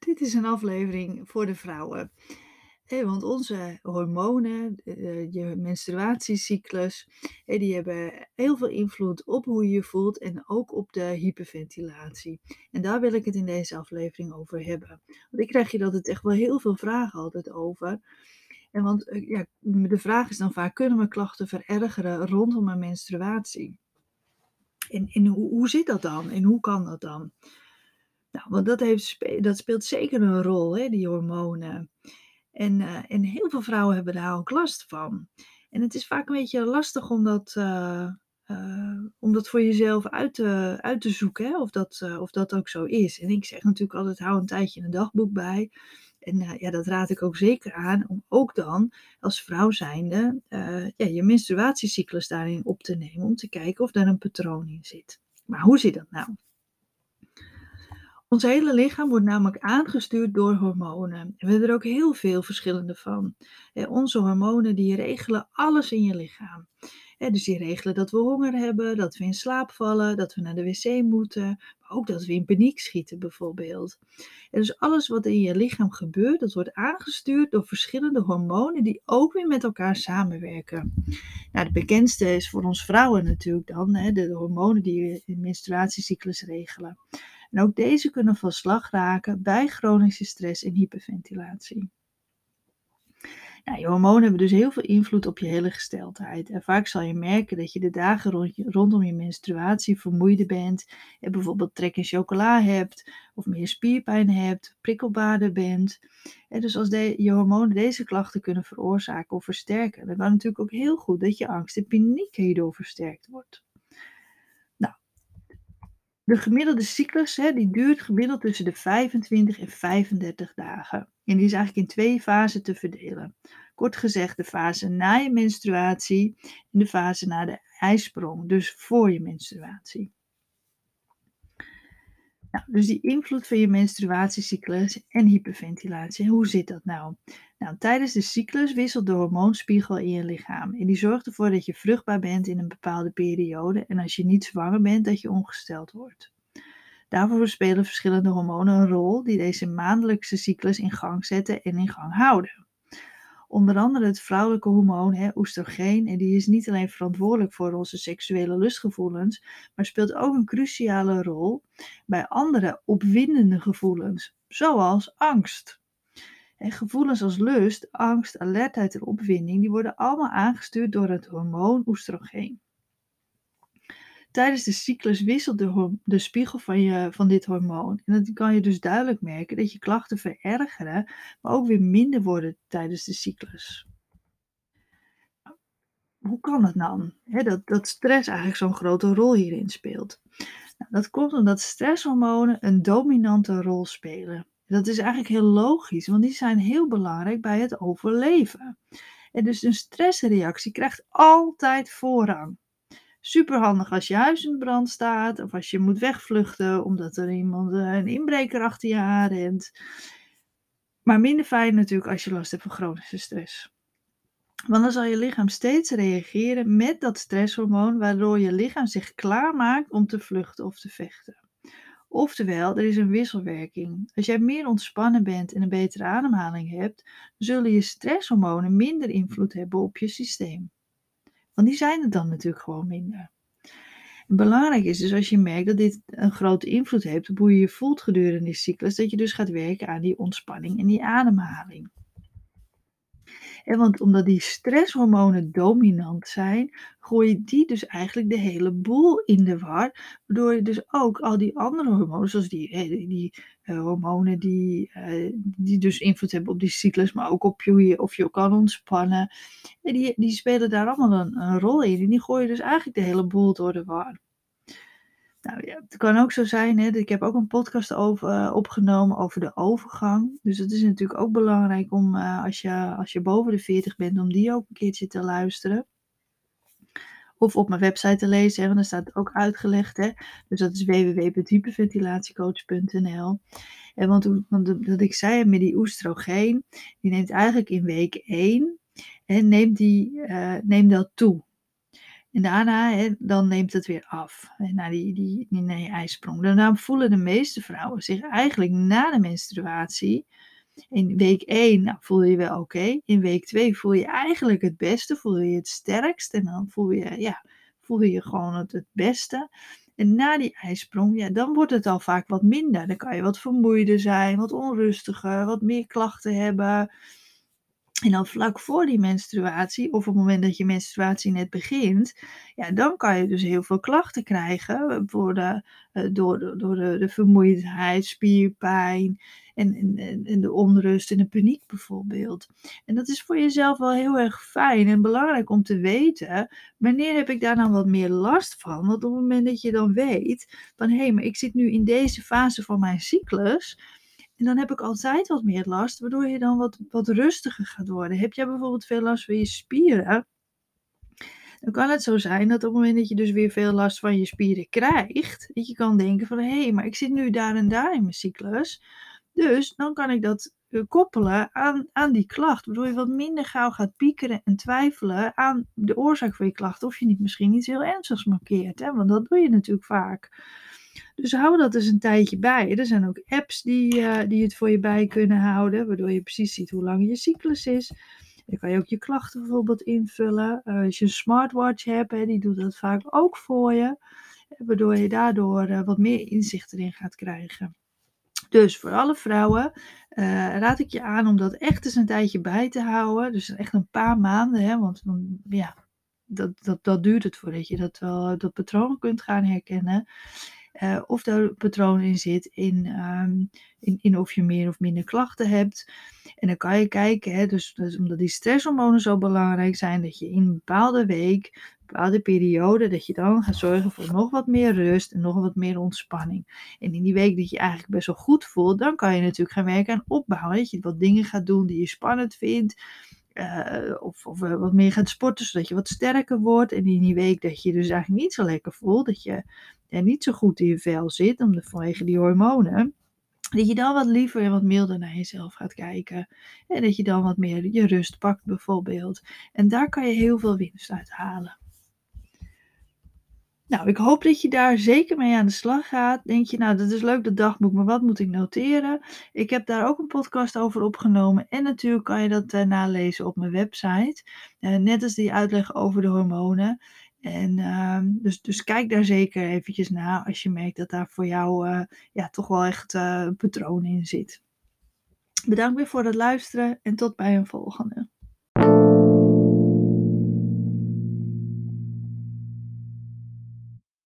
Dit is een aflevering voor de vrouwen. Want onze hormonen, eh, je menstruatiecyclus, hè, die hebben heel veel invloed op hoe je je voelt en ook op de hyperventilatie. En daar wil ik het in deze aflevering over hebben. Want ik krijg hier altijd echt wel heel veel vragen altijd over. En want eh, ja, de vraag is dan vaak, kunnen mijn klachten verergeren rondom mijn menstruatie? En, en hoe, hoe zit dat dan? En hoe kan dat dan? Nou, want dat, heeft, dat speelt zeker een rol, hè, die hormonen. En, uh, en heel veel vrouwen hebben daar ook last van. En het is vaak een beetje lastig om dat, uh, uh, om dat voor jezelf uit te, uit te zoeken, hè, of, dat, of dat ook zo is. En ik zeg natuurlijk altijd, hou een tijdje een dagboek bij. En ja, dat raad ik ook zeker aan, om ook dan als vrouw zijnde ja, je menstruatiecyclus daarin op te nemen, om te kijken of daar een patroon in zit. Maar hoe zit dat nou? Ons hele lichaam wordt namelijk aangestuurd door hormonen. En we hebben er ook heel veel verschillende van. Onze hormonen die regelen alles in je lichaam. Dus die regelen dat we honger hebben, dat we in slaap vallen, dat we naar de wc moeten, maar ook dat we in paniek schieten bijvoorbeeld. En dus alles wat in je lichaam gebeurt, dat wordt aangestuurd door verschillende hormonen die ook weer met elkaar samenwerken. Nou, de bekendste is voor ons vrouwen natuurlijk dan de hormonen die je menstruatiecyclus regelen. En ook deze kunnen van slag raken bij chronische stress en hyperventilatie. Nou, je hormonen hebben dus heel veel invloed op je hele gesteldheid. En vaak zal je merken dat je de dagen rond je, rondom je menstruatie vermoeider bent. En bijvoorbeeld trek in chocola hebt, of meer spierpijn hebt, prikkelbaarder bent. En dus als de, je hormonen deze klachten kunnen veroorzaken of versterken, dan kan natuurlijk ook heel goed dat je angst en paniek hierdoor versterkt wordt. De gemiddelde cyclus hè, die duurt gemiddeld tussen de 25 en 35 dagen. En die is eigenlijk in twee fasen te verdelen. Kort gezegd de fase na je menstruatie en de fase na de ijsprong, dus voor je menstruatie. Nou, dus die invloed van je menstruatiecyclus en hyperventilatie. Hoe zit dat nou? Nou, tijdens de cyclus wisselt de hormoonspiegel in je lichaam. En die zorgt ervoor dat je vruchtbaar bent in een bepaalde periode. En als je niet zwanger bent, dat je ongesteld wordt. Daarvoor spelen verschillende hormonen een rol die deze maandelijkse cyclus in gang zetten en in gang houden. Onder andere het vrouwelijke hormoon, hè, oestrogeen, en die is niet alleen verantwoordelijk voor onze seksuele lustgevoelens, maar speelt ook een cruciale rol bij andere opwindende gevoelens, zoals angst. En gevoelens als lust, angst, alertheid en opwinding, die worden allemaal aangestuurd door het hormoon oestrogeen. Tijdens de cyclus wisselt de, de spiegel van, je, van dit hormoon. En dan kan je dus duidelijk merken dat je klachten verergeren, maar ook weer minder worden tijdens de cyclus. Hoe kan het dan? dat, dat stress eigenlijk zo'n grote rol hierin speelt. Nou, dat komt omdat stresshormonen een dominante rol spelen. Dat is eigenlijk heel logisch, want die zijn heel belangrijk bij het overleven. En dus een stressreactie krijgt altijd voorrang. Super handig als je huis in brand staat of als je moet wegvluchten omdat er iemand eh, een inbreker achter je aanrent. Maar minder fijn natuurlijk als je last hebt van chronische stress. Want dan zal je lichaam steeds reageren met dat stresshormoon, waardoor je lichaam zich klaarmaakt om te vluchten of te vechten. Oftewel, er is een wisselwerking. Als jij meer ontspannen bent en een betere ademhaling hebt, zullen je stresshormonen minder invloed hebben op je systeem. Want die zijn er dan natuurlijk gewoon minder. Belangrijk is dus als je merkt dat dit een grote invloed heeft op hoe je je voelt gedurende die cyclus, dat je dus gaat werken aan die ontspanning en die ademhaling. En want omdat die stresshormonen dominant zijn, gooi je die dus eigenlijk de hele boel in de war. Waardoor je dus ook al die andere hormonen, zoals die, die, uh, hormonen die, uh, die dus invloed hebben op die cyclus, maar ook op je, of je kan ontspannen. die, die spelen daar allemaal een, een rol in. En die gooi je dus eigenlijk de hele boel door de war. Nou ja, het kan ook zo zijn, hè, ik heb ook een podcast over, uh, opgenomen over de overgang. Dus het is natuurlijk ook belangrijk om, uh, als, je, als je boven de 40 bent, om die ook een keertje te luisteren. Of op mijn website te lezen, want daar staat het ook uitgelegd. Hè. Dus dat is www.hyperventilatiecoach.nl. En want, want dat ik zei, met die oestrogeen, die neemt eigenlijk in week 1 en neemt, die, uh, neemt dat toe. En daarna, hè, dan neemt het weer af. Hè, na die, die, die nee, ijsprong. Daarna voelen de meeste vrouwen zich eigenlijk na de menstruatie. In week 1 nou, voel je je wel oké. In week 2 voel je eigenlijk het beste. Voel je het sterkst. En dan voel je, ja, voel je gewoon het, het beste. En na die ijsprong, ja, dan wordt het al vaak wat minder. Dan kan je wat vermoeider zijn, wat onrustiger, wat meer klachten hebben. En dan vlak voor die menstruatie, of op het moment dat je menstruatie net begint, ja, dan kan je dus heel veel klachten krijgen. De, eh, door de, door de, de vermoeidheid, spierpijn en, en, en de onrust en de paniek bijvoorbeeld. En dat is voor jezelf wel heel erg fijn en belangrijk om te weten. Wanneer heb ik daar dan wat meer last van? Want op het moment dat je dan weet van hé, hey, maar ik zit nu in deze fase van mijn cyclus en dan heb ik altijd wat meer last, waardoor je dan wat, wat rustiger gaat worden. Heb jij bijvoorbeeld veel last van je spieren? Dan kan het zo zijn dat op het moment dat je dus weer veel last van je spieren krijgt, dat je kan denken van hé, hey, maar ik zit nu daar en daar in mijn cyclus. Dus dan kan ik dat eh, koppelen aan, aan die klacht, waardoor je wat minder gauw gaat piekeren en twijfelen aan de oorzaak van je klacht. Of je niet misschien iets heel ernstigs markeert, hè? want dat doe je natuurlijk vaak. Dus hou dat eens een tijdje bij. Er zijn ook apps die, uh, die het voor je bij kunnen houden, waardoor je precies ziet hoe lang je cyclus is. Dan kan je ook je klachten bijvoorbeeld invullen. Uh, als je een smartwatch hebt, hè, die doet dat vaak ook voor je. Waardoor je daardoor uh, wat meer inzicht erin gaat krijgen. Dus voor alle vrouwen raad ik je aan om dat echt eens een tijdje bij te houden. Dus echt een paar maanden, hè, want ja, dat, dat, dat duurt het voordat je dat, wel, dat patroon kunt gaan herkennen. Uh, of daar patroon in zit in, um, in, in, of je meer of minder klachten hebt. En dan kan je kijken, hè, dus, dus, omdat die stresshormonen zo belangrijk zijn, dat je in een bepaalde week, een bepaalde periode, dat je dan gaat zorgen voor nog wat meer rust en nog wat meer ontspanning. En in die week dat je eigenlijk best wel goed voelt, dan kan je natuurlijk gaan werken aan opbouwen. Dat je wat dingen gaat doen die je spannend vindt. Uh, of, of uh, wat meer gaat sporten, zodat je wat sterker wordt. En in die week dat je dus eigenlijk niet zo lekker voelt, dat je en niet zo goed in je vel zit, om de, vanwege die hormonen, dat je dan wat liever en wat milder naar jezelf gaat kijken. En dat je dan wat meer je rust pakt bijvoorbeeld. En daar kan je heel veel winst uit halen. Nou, ik hoop dat je daar zeker mee aan de slag gaat. Denk je, nou, dat is leuk, dat dagboek, maar wat moet ik noteren? Ik heb daar ook een podcast over opgenomen. En natuurlijk kan je dat uh, nalezen op mijn website. Uh, net als die uitleg over de hormonen. En uh, dus, dus kijk daar zeker eventjes naar als je merkt dat daar voor jou uh, ja, toch wel echt een patroon in zit. Bedankt weer voor het luisteren en tot bij een volgende.